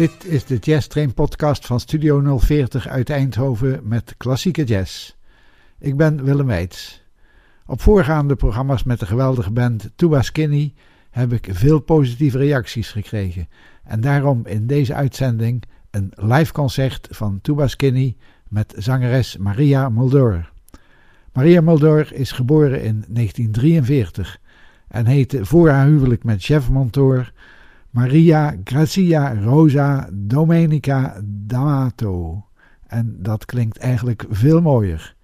Dit is de Jazz Train podcast van Studio 040 uit Eindhoven met klassieke jazz. Ik ben Willem Weits. Op voorgaande programma's met de geweldige band Tuba Skinny heb ik veel positieve reacties gekregen. En daarom in deze uitzending een live concert van Tuba Skinny met zangeres Maria Mulder. Maria Mulder is geboren in 1943 en heette voor haar huwelijk met chef Montour Maria Grazia Rosa Domenica D'Amato. En dat klinkt eigenlijk veel mooier.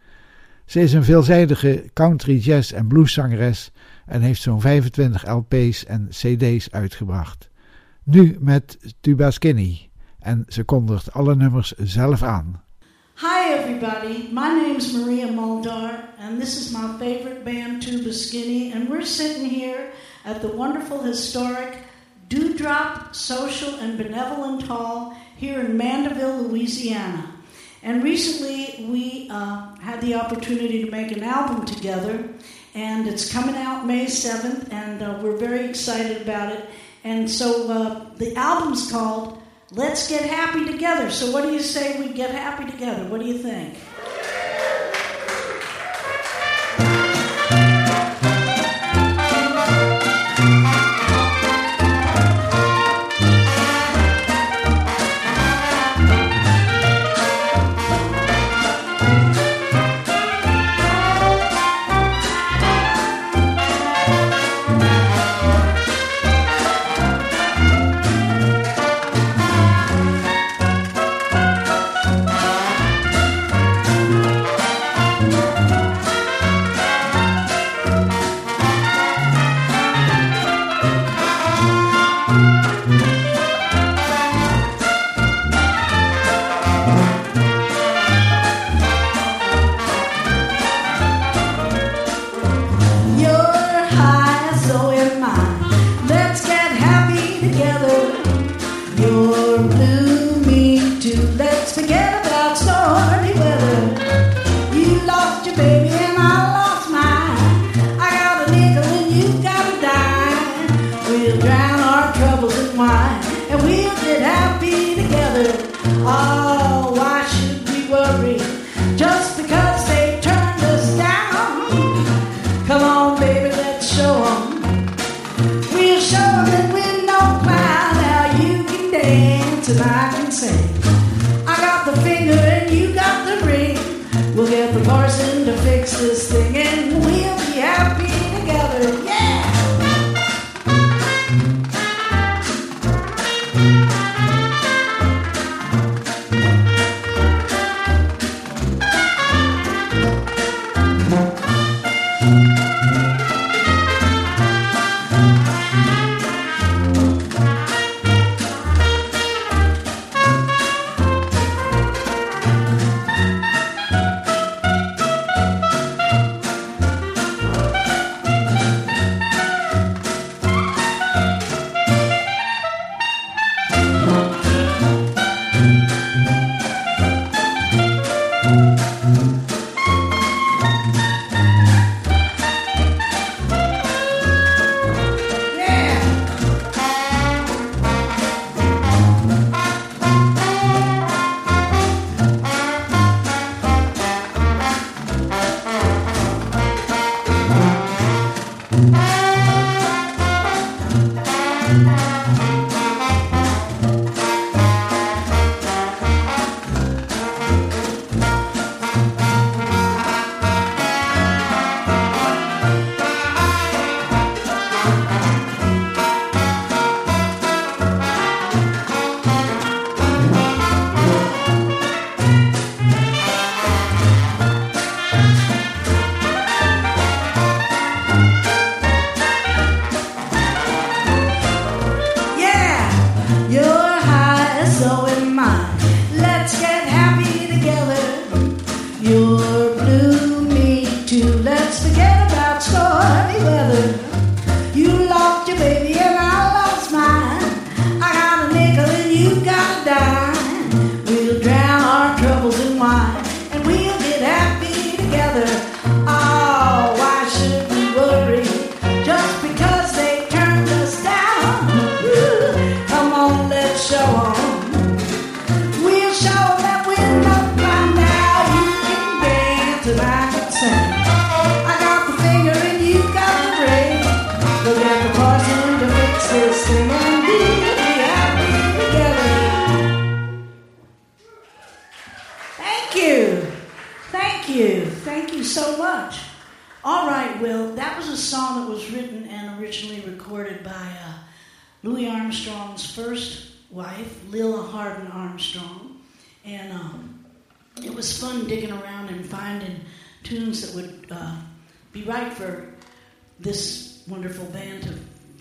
Ze is een veelzijdige country, jazz en blueszangeres en heeft zo'n 25 LP's en CD's uitgebracht. Nu met Tuba Skinny en ze kondigt alle nummers zelf aan. Hi everybody, my name's Maria Muldar and this is my favorite band Tuba Skinny and we're sitting here at the wonderful historic Dewdrop Social and Benevolent Hall here in Mandeville, Louisiana. And recently we uh, had the opportunity to make an album together, and it's coming out May 7th, and uh, we're very excited about it. And so uh, the album's called Let's Get Happy Together. So, what do you say we get happy together? What do you think?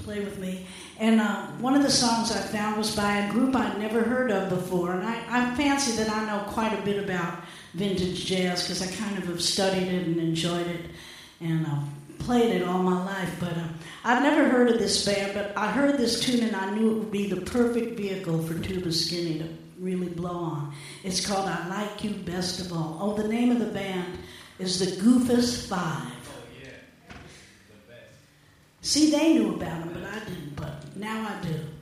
Play with me. And uh, one of the songs I found was by a group I'd never heard of before. And I, I fancy that I know quite a bit about vintage jazz because I kind of have studied it and enjoyed it and I've played it all my life. But uh, I've never heard of this band, but I heard this tune and I knew it would be the perfect vehicle for Tuba Skinny to really blow on. It's called I Like You Best of All. Oh, the name of the band is the Goofus Five. See, they knew about them, but I didn't. But now I do.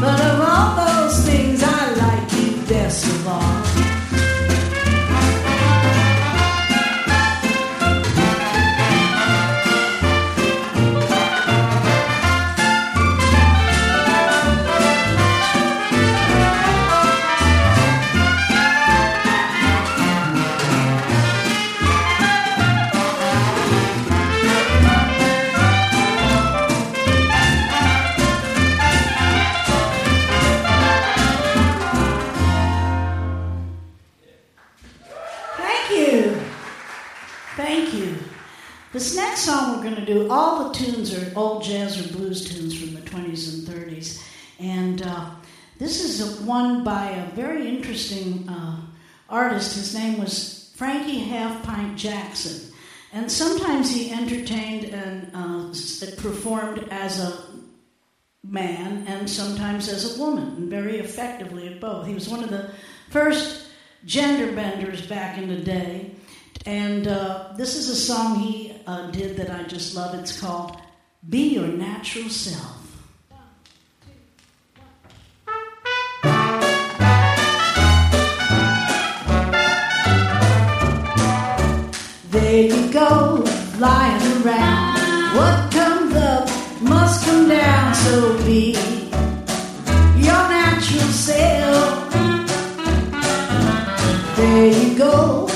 But of all those things, I like you best of all. Is one by a very interesting uh, artist. His name was Frankie Half Pint Jaxon. And sometimes he entertained and uh, performed as a man and sometimes as a woman, and very effectively at both. He was one of the first gender benders back in the day. And uh, this is a song he uh, did that I just love. It's called Be Your Natural Self. There you go, lying around. What comes up must come down, so be your natural self. There you go,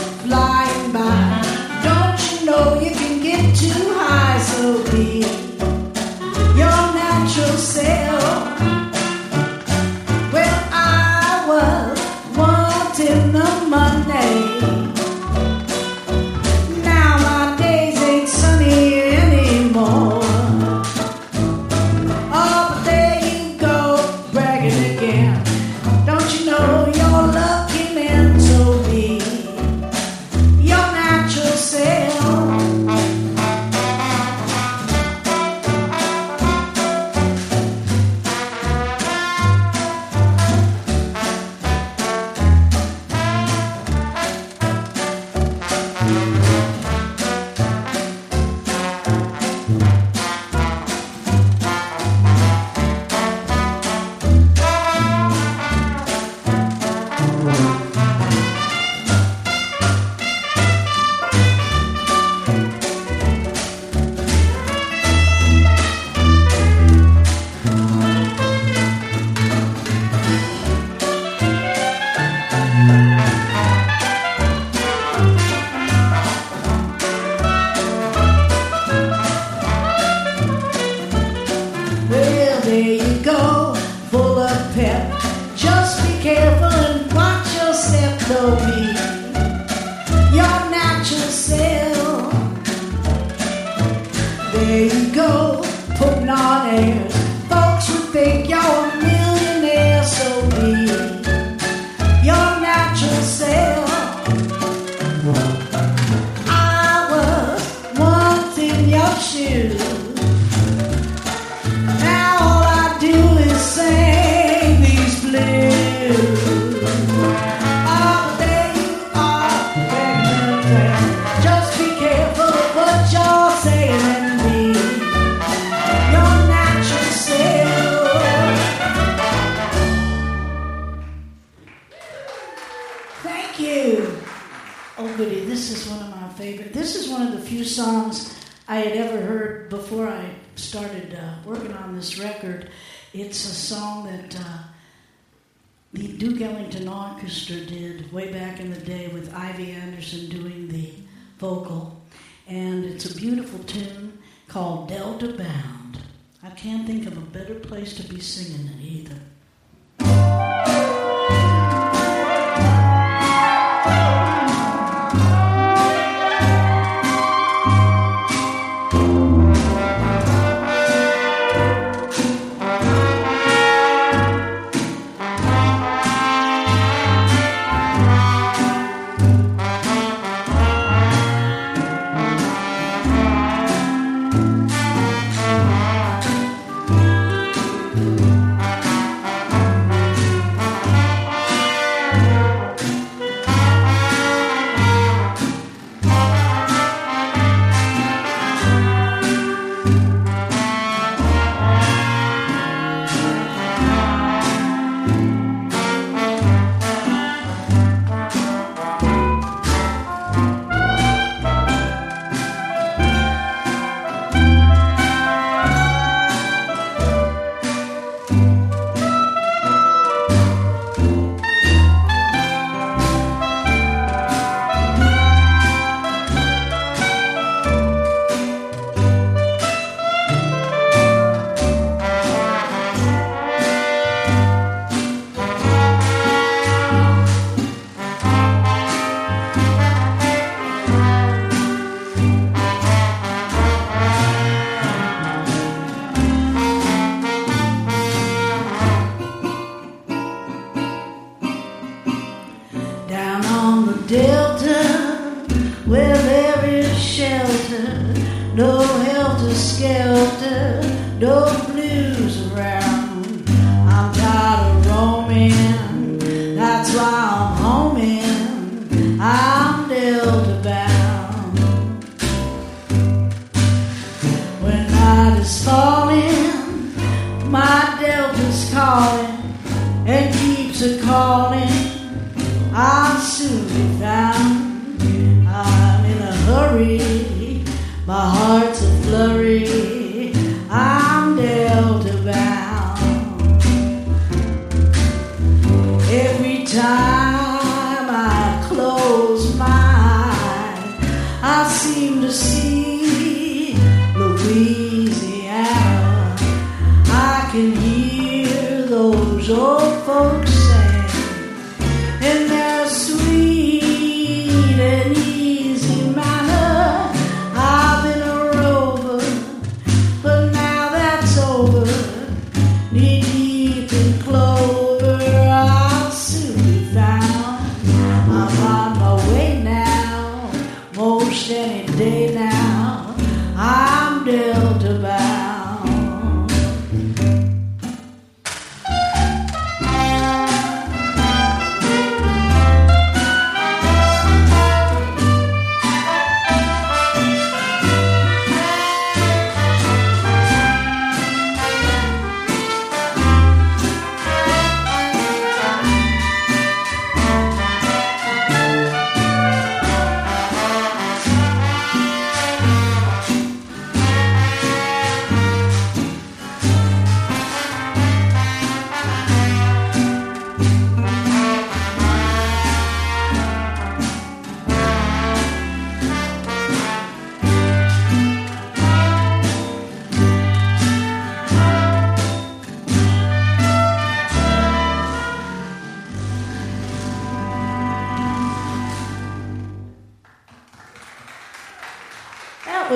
working on this record. It's a song that uh, the Duke Ellington Orchestra did way back in the day with Ivy Anderson doing the vocal. And it's a beautiful tune called Delta Bound. I can't think of a better place to be singing it either. No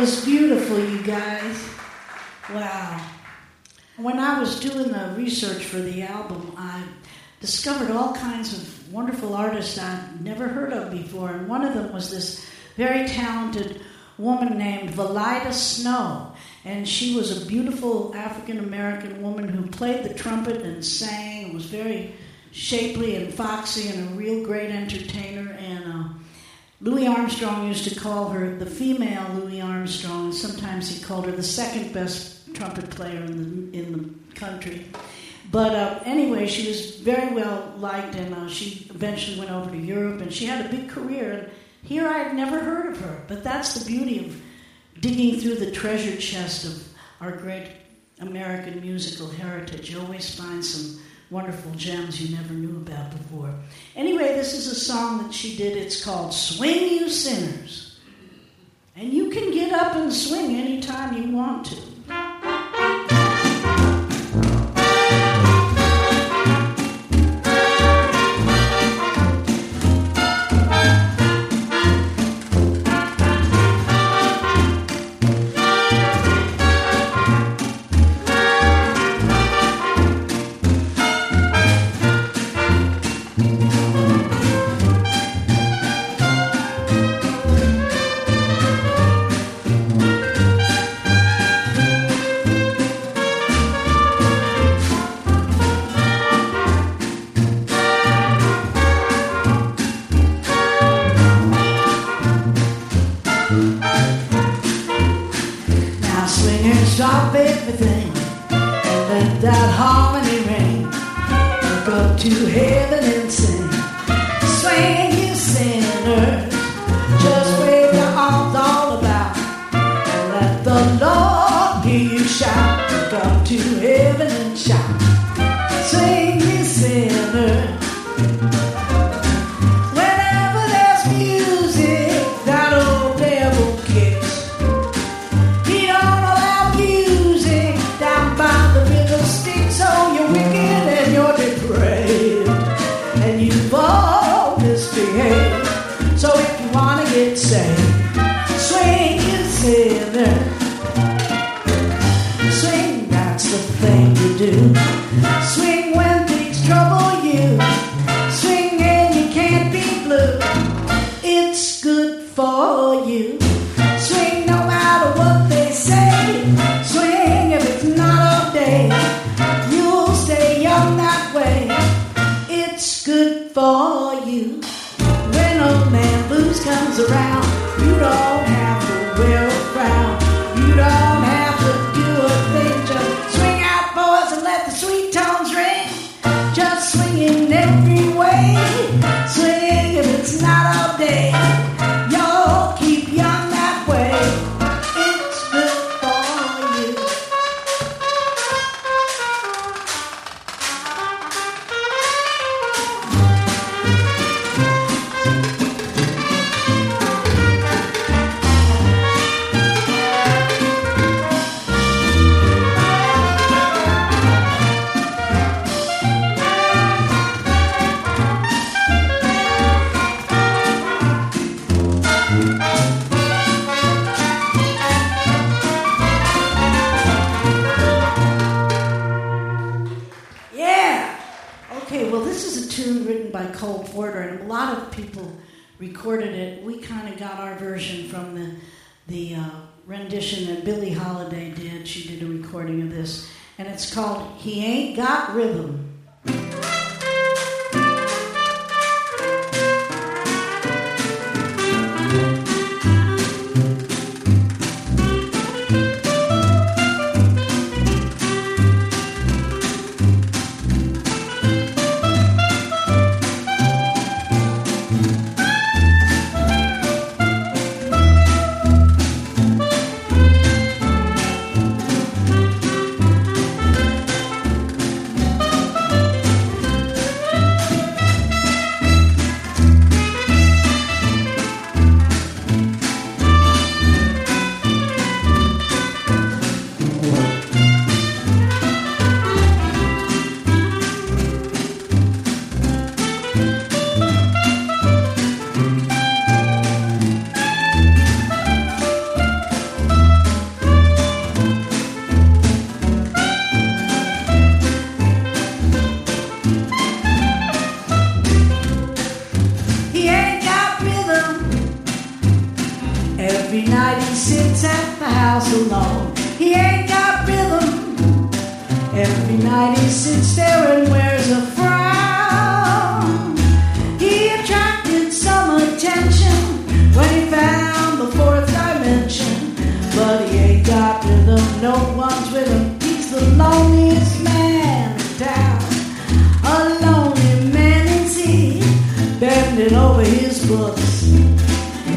was beautiful, you guys. Wow. When I was doing the research for the album, I discovered all kinds of wonderful artists I'd never heard of before, and one of them was this very talented woman named Valaida Snow. And she was a beautiful African American woman who played the trumpet and sang and was very shapely and foxy and a real great entertainer. And uh, Louis Armstrong used to call her the female Louis Armstrong, sometimes he called her the second best trumpet player in the, in the country. But uh, anyway, she was very well liked, and uh, she eventually went over to Europe, and she had a big career. And here I had never heard of her, but that's the beauty of digging through the treasure chest of our great American musical heritage. You always find some wonderful gems you never knew about before. Anyway, this is a song that she did. It's called Swing You Sinners. And you can get up and swing anytime you want to. Swingers drop everything and let that harmony ring. Up to heaven and sing. Swing you sinners, order, and a lot of people recorded it. We kind of got our version from the the uh, rendition that Billie Holiday did. She did a recording of this, and it's called "He Ain't Got Rhythm."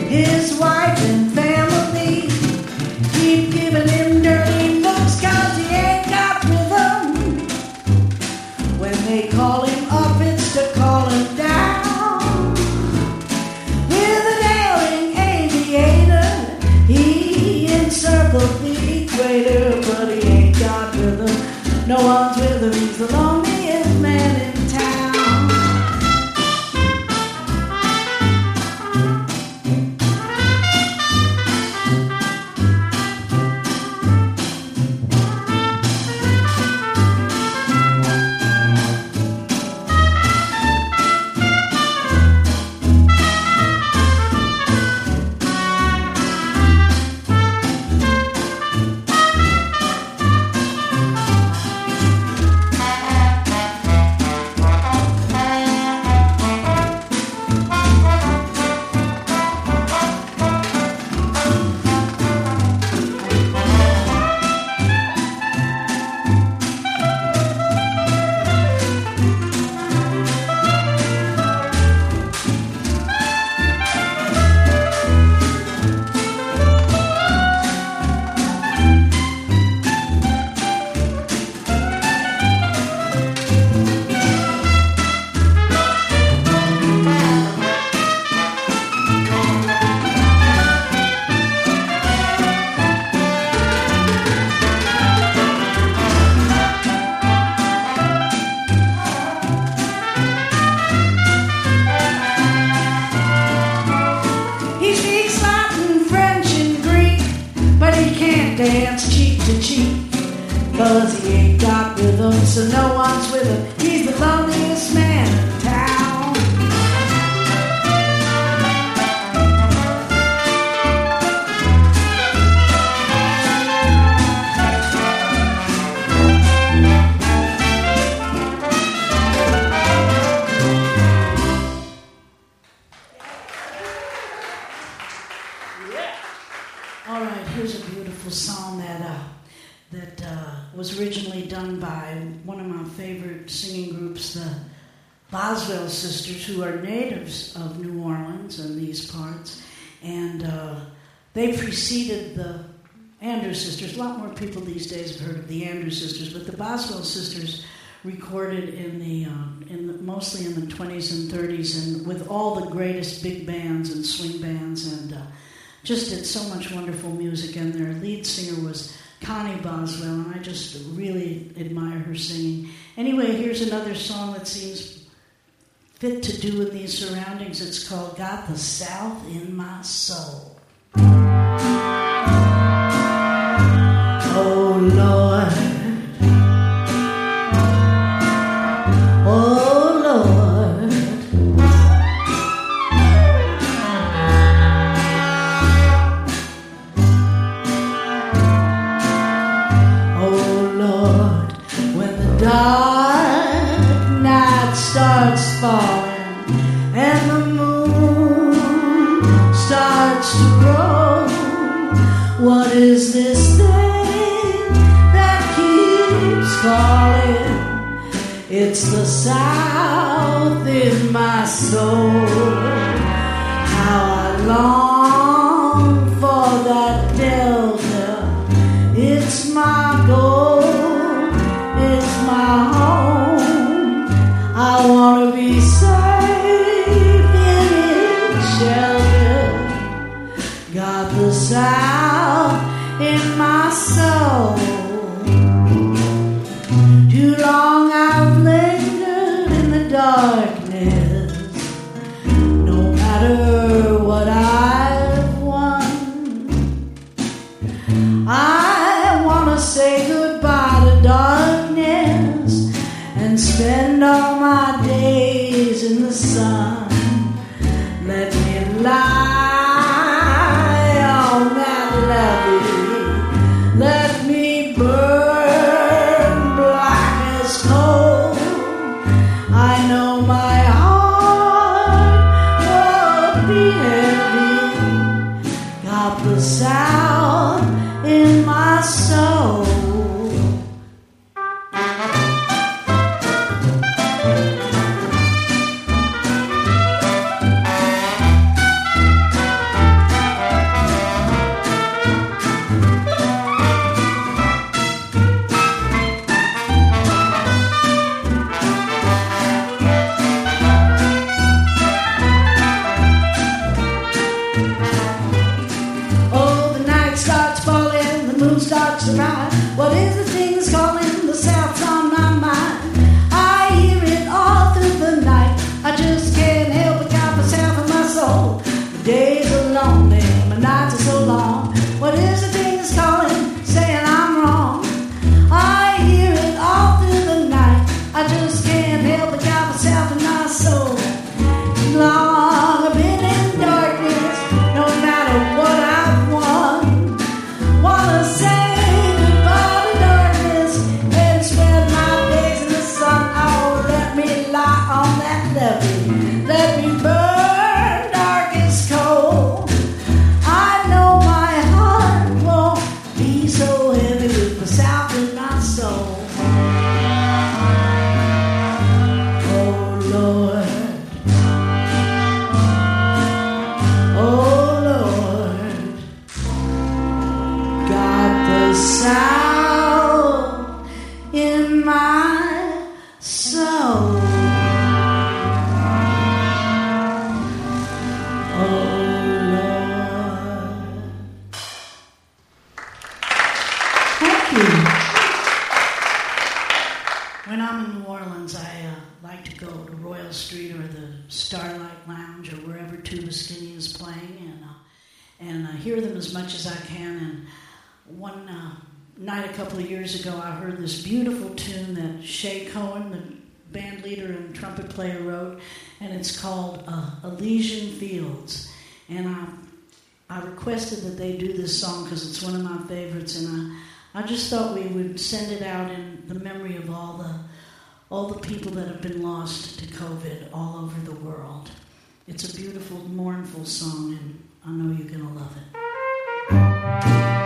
his wife and family. Keep giving him dirty looks cause he ain't got rhythm. When they call him up, it's to call him down. With a daring aviator, he encircled the equator, but he ain't got rhythm. No one's with him, he's alone. Sisters, who are natives of New Orleans and these parts, and uh, they preceded the Andrews Sisters. A lot more people these days have heard of the Andrews Sisters, but the Boswell Sisters recorded in the, um, in the, mostly in the 20s and 30s and with all the greatest big bands and swing bands and uh, just did so much wonderful music and their lead singer was connie boswell and i just really admire her singing anyway here's another song that seems fit to do in these surroundings. It's called got the south in my soul It's the South in my soul. How I long for that Delta. It's my goal. It's my home. I want to be safe in its shelter. Got the South in my soul. Let me burn. I I requested that they do this song because it's one of my favorites, and I just thought we would send it out in the memory of all the all the people that have been lost to COVID all over the world. It's a beautiful, mournful song, and I know you're going to love it.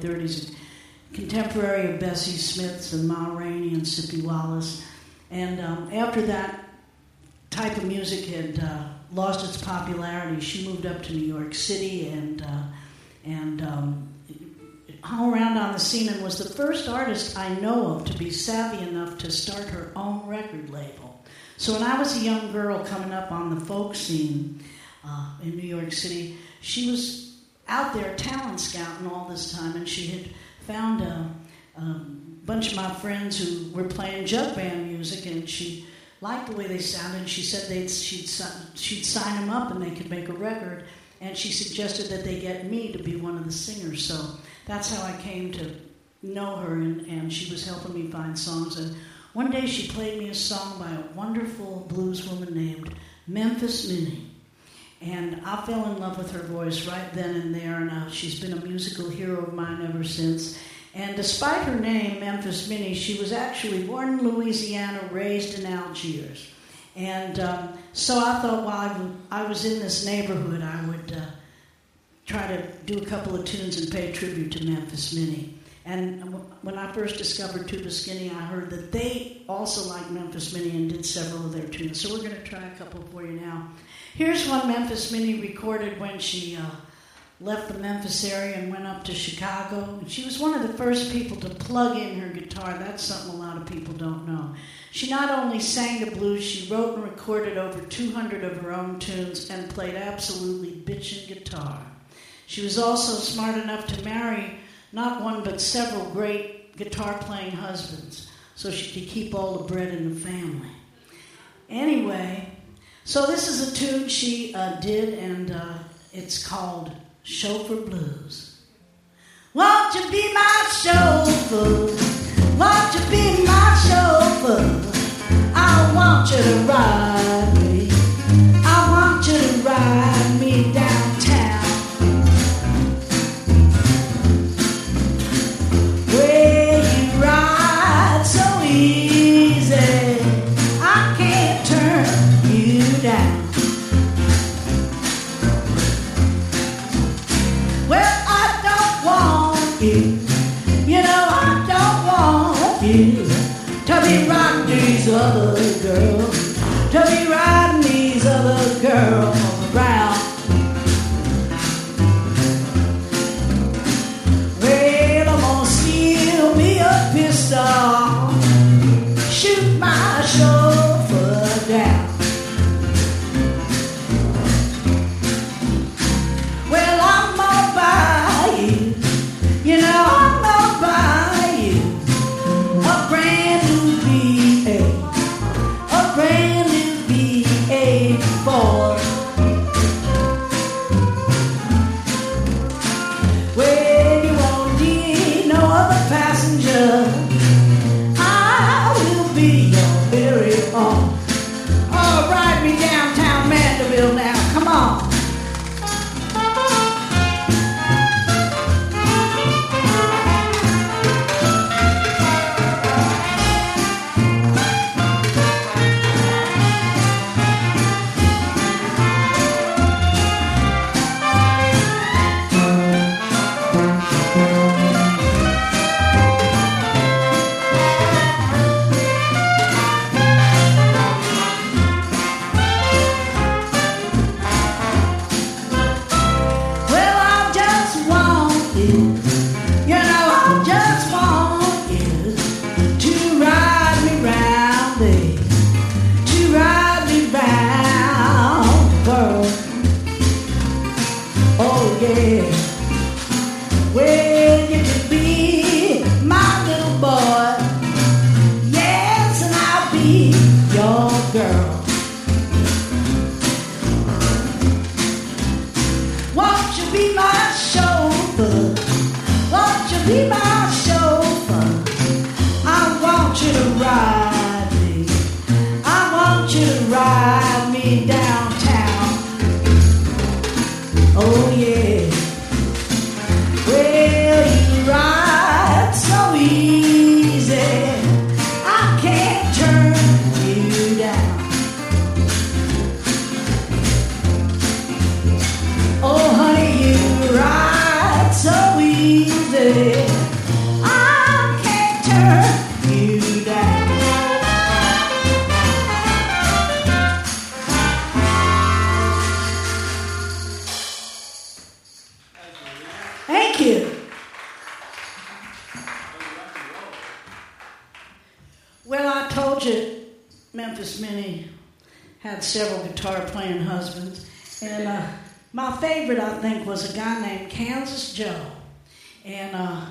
30s, contemporary of Bessie Smiths and Ma Rainey and Sippie Wallace. And um, after that type of music had uh, lost its popularity, she moved up to New York City and uh, and um, hung around on the scene and was the first artist I know of to be savvy enough to start her own record label. So when I was a young girl coming up on the folk scene uh, in New York City, she was out there talent scouting all this time, and she had found a, a bunch of my friends who were playing jug band music, and she liked the way they sounded. And she said they'd, she'd, she'd sign them up and they could make a record, and she suggested that they get me to be one of the singers. So that's how I came to know her, and, and she was helping me find songs. And one day she played me a song by a wonderful blues woman named Memphis Minnie. And I fell in love with her voice right then and there, and uh, she's been a musical hero of mine ever since. And despite her name, Memphis Minnie, she was actually born in Louisiana, raised in Algiers. And um, so I thought while I was in this neighborhood, I would uh, try to do a couple of tunes and pay tribute to Memphis Minnie. And when I first discovered Tuba Skinny, I heard that they also liked Memphis Minnie and did several of their tunes. So we're going to try a couple for you now. Here's one Memphis Minnie recorded when she uh, left the Memphis area and went up to Chicago. She was one of the first people to plug in her guitar. That's something a lot of people don't know. She not only sang the blues, she wrote and recorded over 200 of her own tunes and played absolutely bitchin' guitar. She was also smart enough to marry not one but several great guitar playing husbands so she could keep all the bread in the family. Anyway, so this is a tune she uh, did, and uh, it's called Chauffeur Blues. Won't you be my chauffeur? Won't you be my chauffeur? I want you to ride me. I want you to ride playing husbands. And uh, my favorite, I think, was a guy named Kansas Joe. And uh,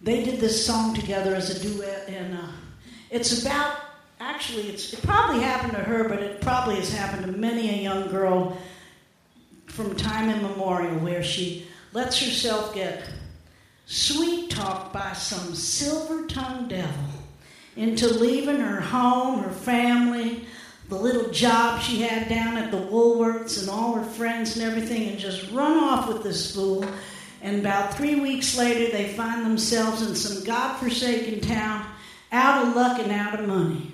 they did this song together as a duet. And uh, it's about, actually, it's, it probably happened to her, but it probably has happened to many a young girl from time immemorial where she lets herself get sweet talked by some silver tongued devil into leaving her home, her family, the little job she had down at the Woolworths, and all her friends and everything, and just run off with this fool. And about three weeks later, they find themselves in some godforsaken town, out of luck and out of money.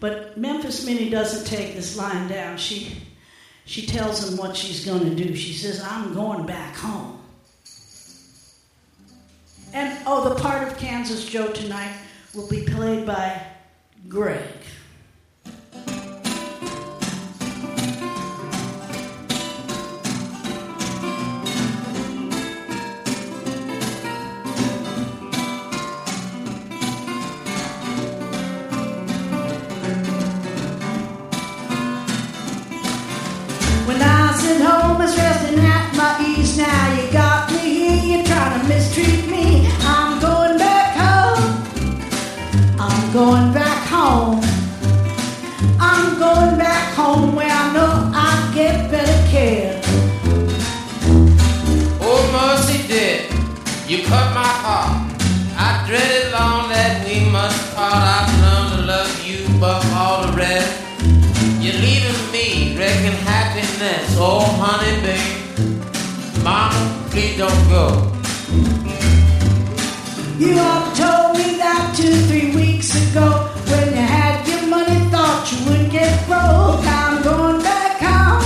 But Memphis Minnie doesn't take this line down. She, she tells him what she's going to do. She says, I'm going back home. And oh, the part of Kansas Joe tonight will be played by Greg. Don't go. You all told me that two, three weeks ago when you had your money, thought you would get broke. I'm going back home.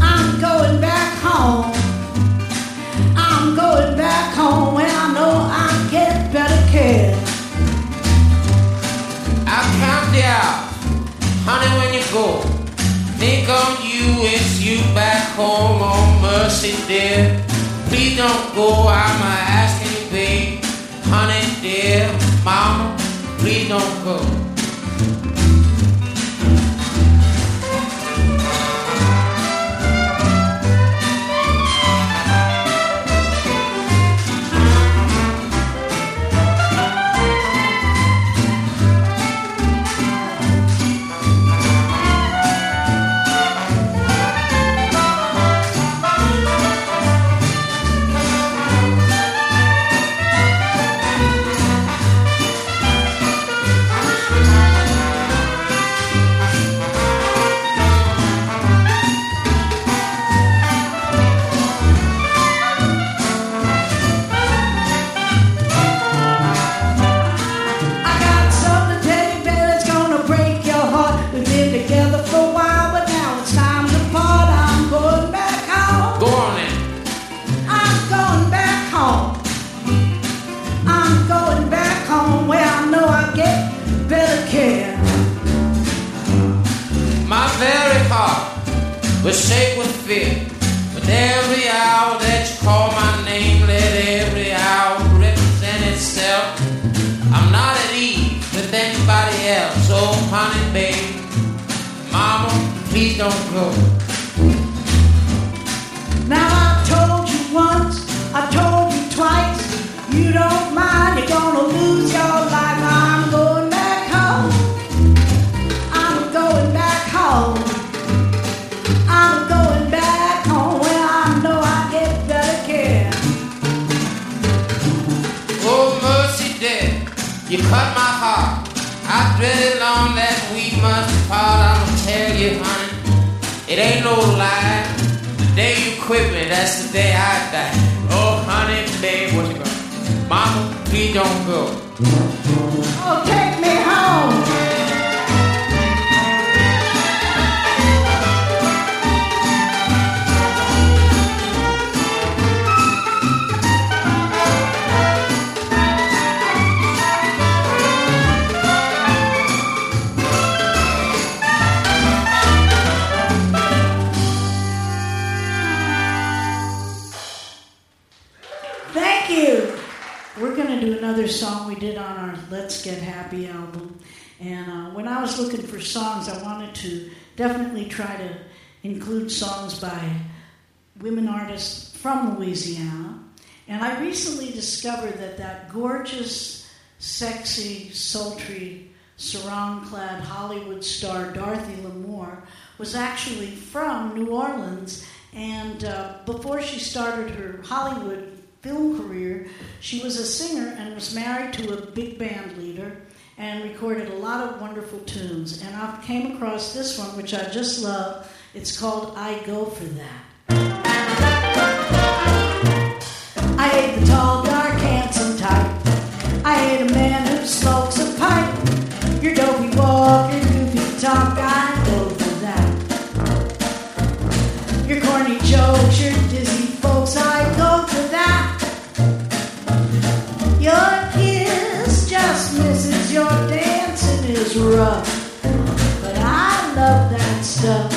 I'm going back home. I'm going back home where I know I get better care. I'll count hours. Honey, when you go, think on you, it's you back home. Oh, mercy, dear. Please don't go, I'm asking you, babe. Honey, dear, mama, please don't go. happy album. And uh, when I was looking for songs, I wanted to definitely try to include songs by women artists from Louisiana. And I recently discovered that that gorgeous, sexy, sultry, sarong clad Hollywood star Dorothy Lamour was actually from New Orleans. And uh, before she started her Hollywood film career, she was a singer and was married to a big band leader and recorded a lot of wonderful tunes. And I came across this one, which I just love. It's called I Go For That. I ate the tall but I love that stuff.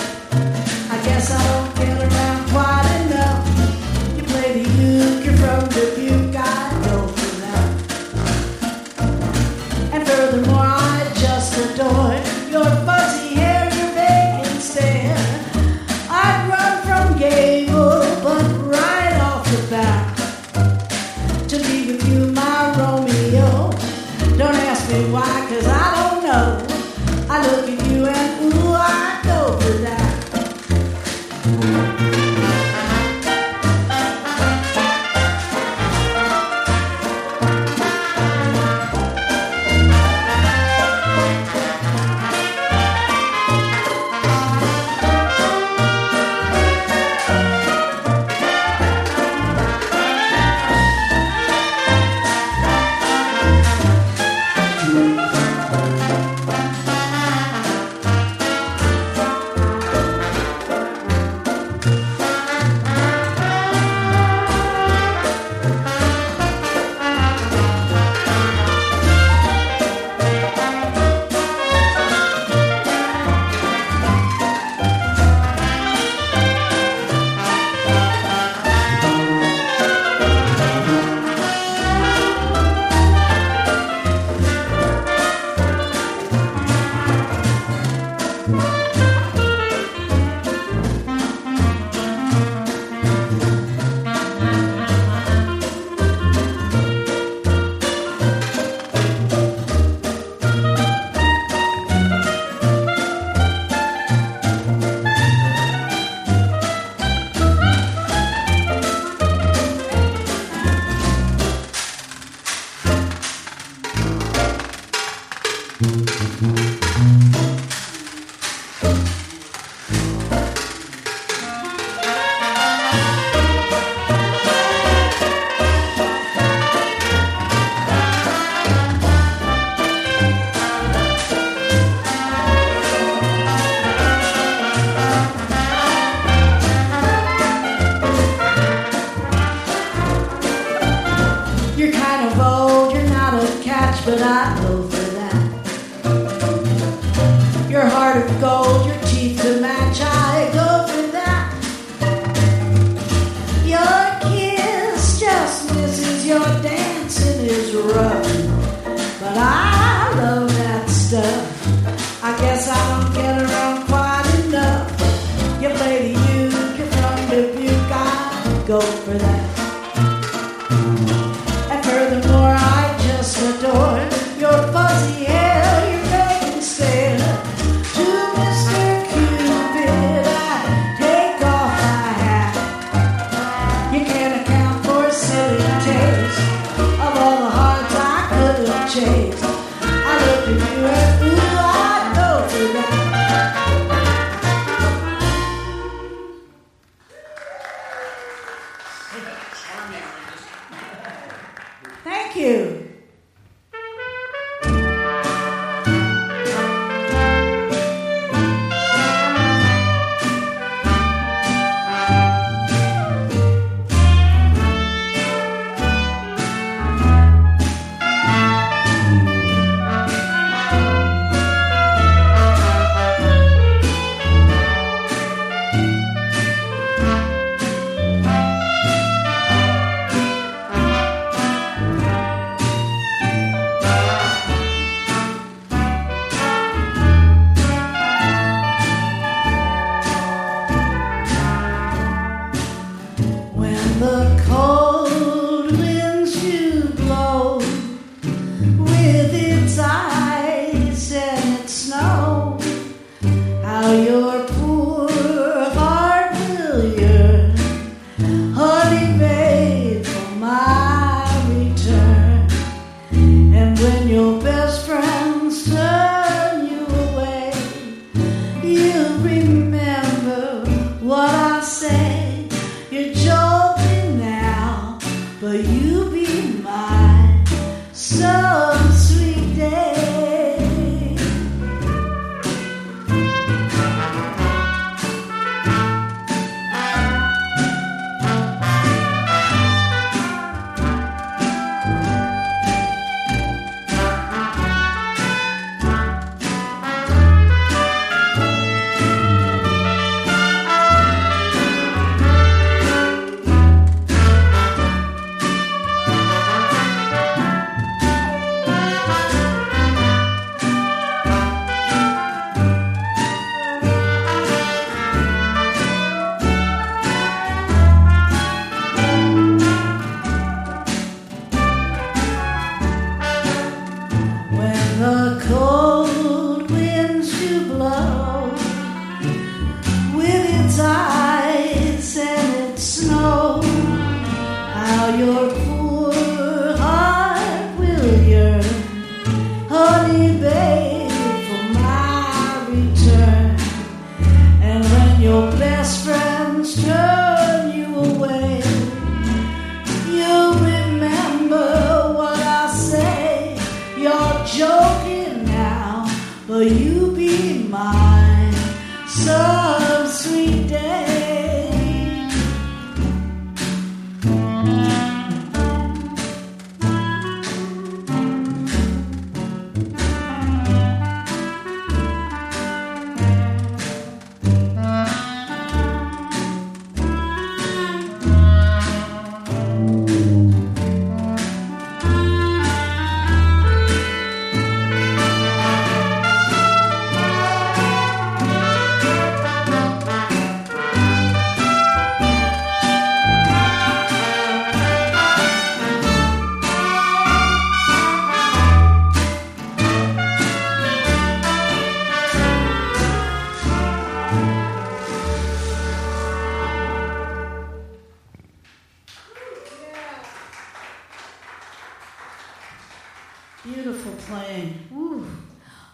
Beautiful playing. Woo.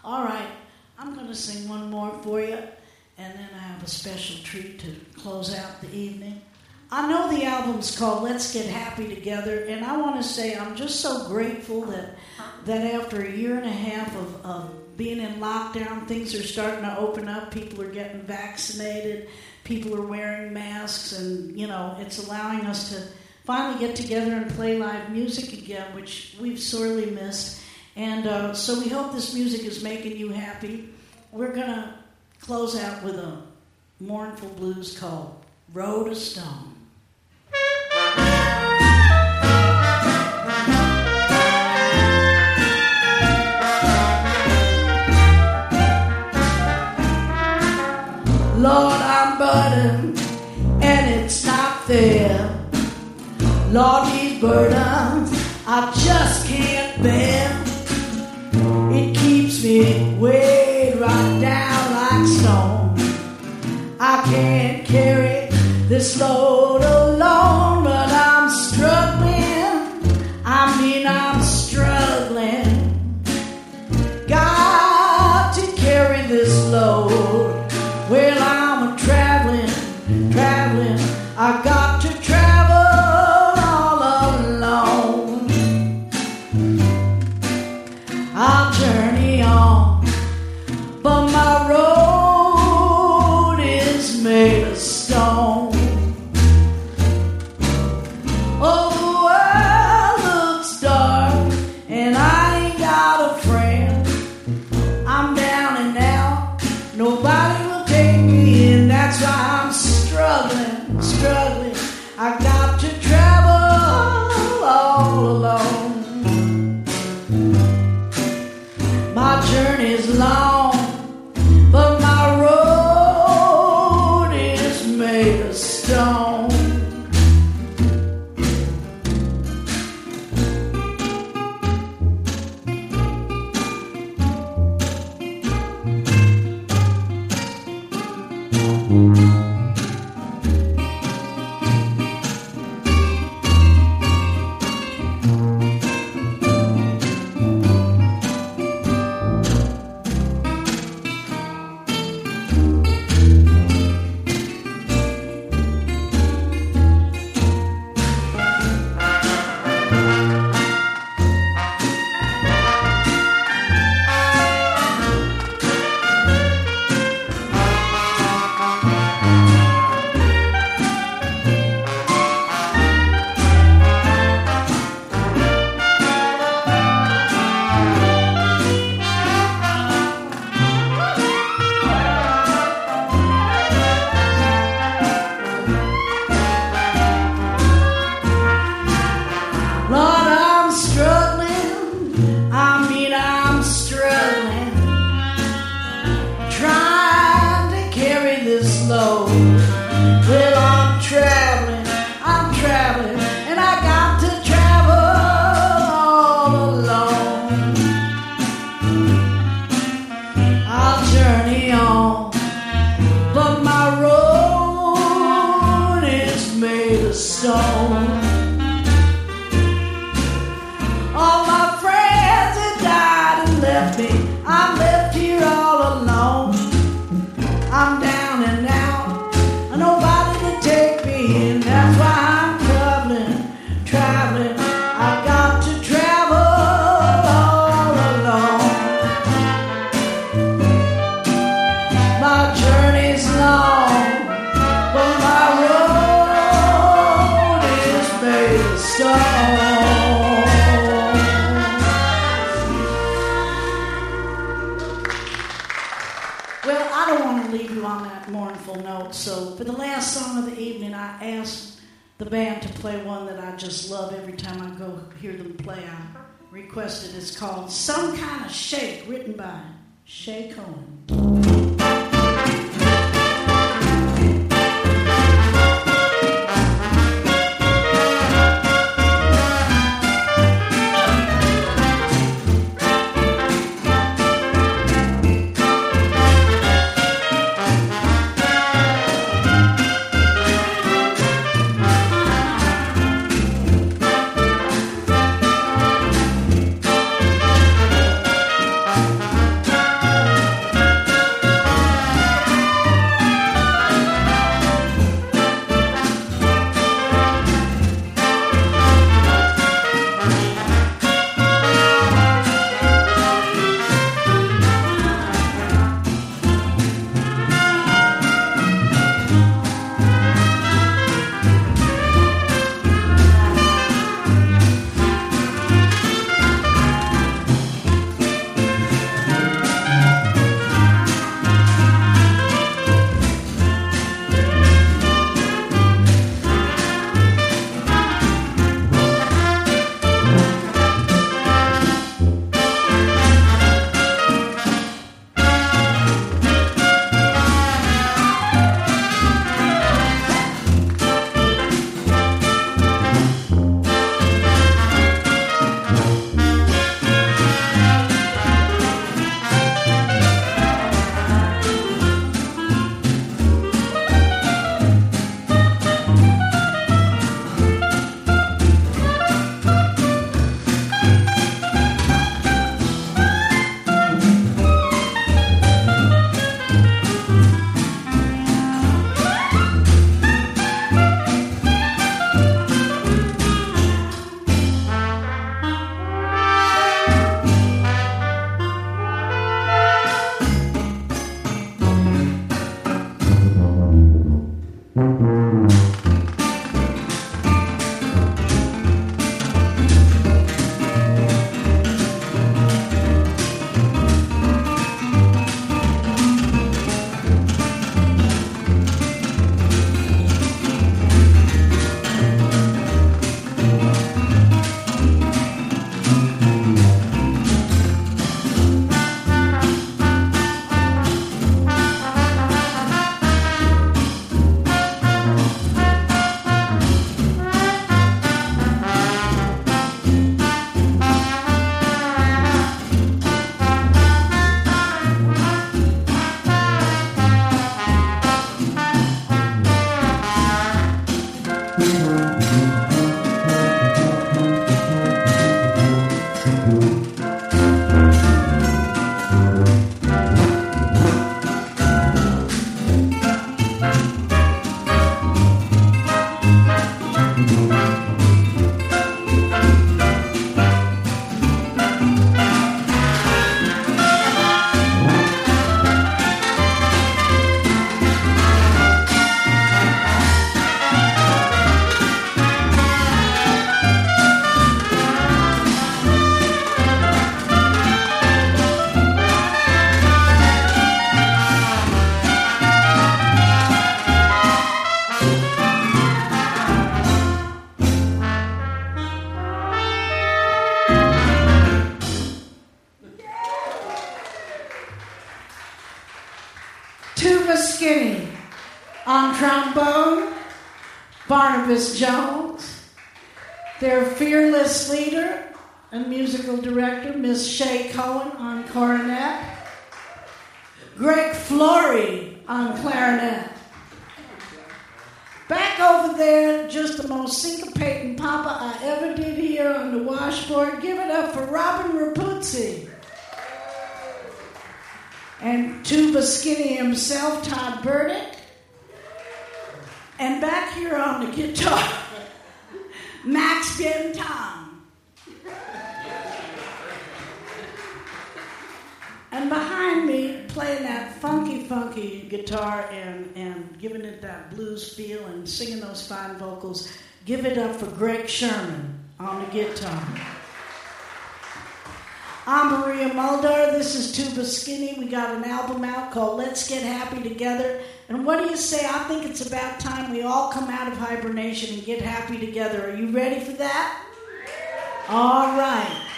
All right, I'm going to sing one more for you, and then I have a special treat to close out the evening. I know the album's called Let's Get Happy Together, and I want to say I'm just so grateful that that after a year and a half of, of being in lockdown, things are starting to open up. People are getting vaccinated, people are wearing masks, and you know, it's allowing us to finally get together and play live music again, which we've sorely missed. And uh, so we hope this music is making you happy. We're going to close out with a mournful blues called Road of Stone. Lord, I'm burdened and it's not fair. Lord, these burdens I just can't bear. It weighed right down like stone. I can't carry this load hear them play. I requested it's called Some Kind of Shake, written by Shaye Cohn. Barnabus Jones, their fearless leader and musical director, Miss Shaye Cohn on cornet, Craig Flory on clarinet. Back over there, just the most syncopating papa I ever did here on the washboard. Give it up for Robin Rapuzzi. and Tuba Skinny himself, Todd Burdick. And back here on the guitar, Max Ben Benton. And behind me, playing that funky, funky guitar and, and giving it that blues feel and singing those fine vocals, give it up for Greg Sherman on the guitar. I'm Maria Muldaur. This is Tuba Skinny. We got an album out called Let's Get Happy Together. And what do you say? I think it's about time we all come out of hibernation and get happy together. Are you ready for that? All right.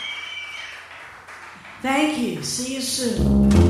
Thank you. See you soon.